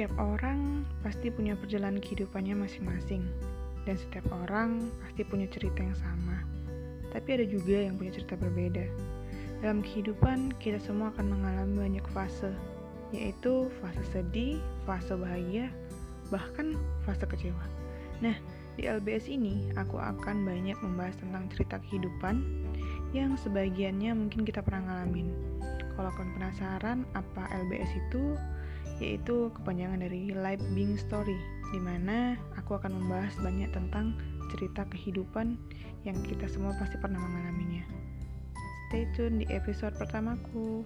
Setiap orang pasti punya perjalanan kehidupannya masing-masing, dan setiap orang pasti punya cerita yang sama. Tapi ada juga yang punya cerita berbeda. Dalam kehidupan, kita semua akan mengalami banyak fase, yaitu fase sedih, fase bahagia, bahkan fase kecewa. Nah, di LBS ini aku akan banyak membahas tentang cerita kehidupan yang sebagiannya mungkin kita pernah ngalamin. Kalau kalian penasaran apa LBS itu, yaitu kepanjangan dari Life Being Story, di mana aku akan membahas banyak tentang cerita kehidupan yang kita semua pasti pernah mengalaminya. Stay tune di episode pertamaku.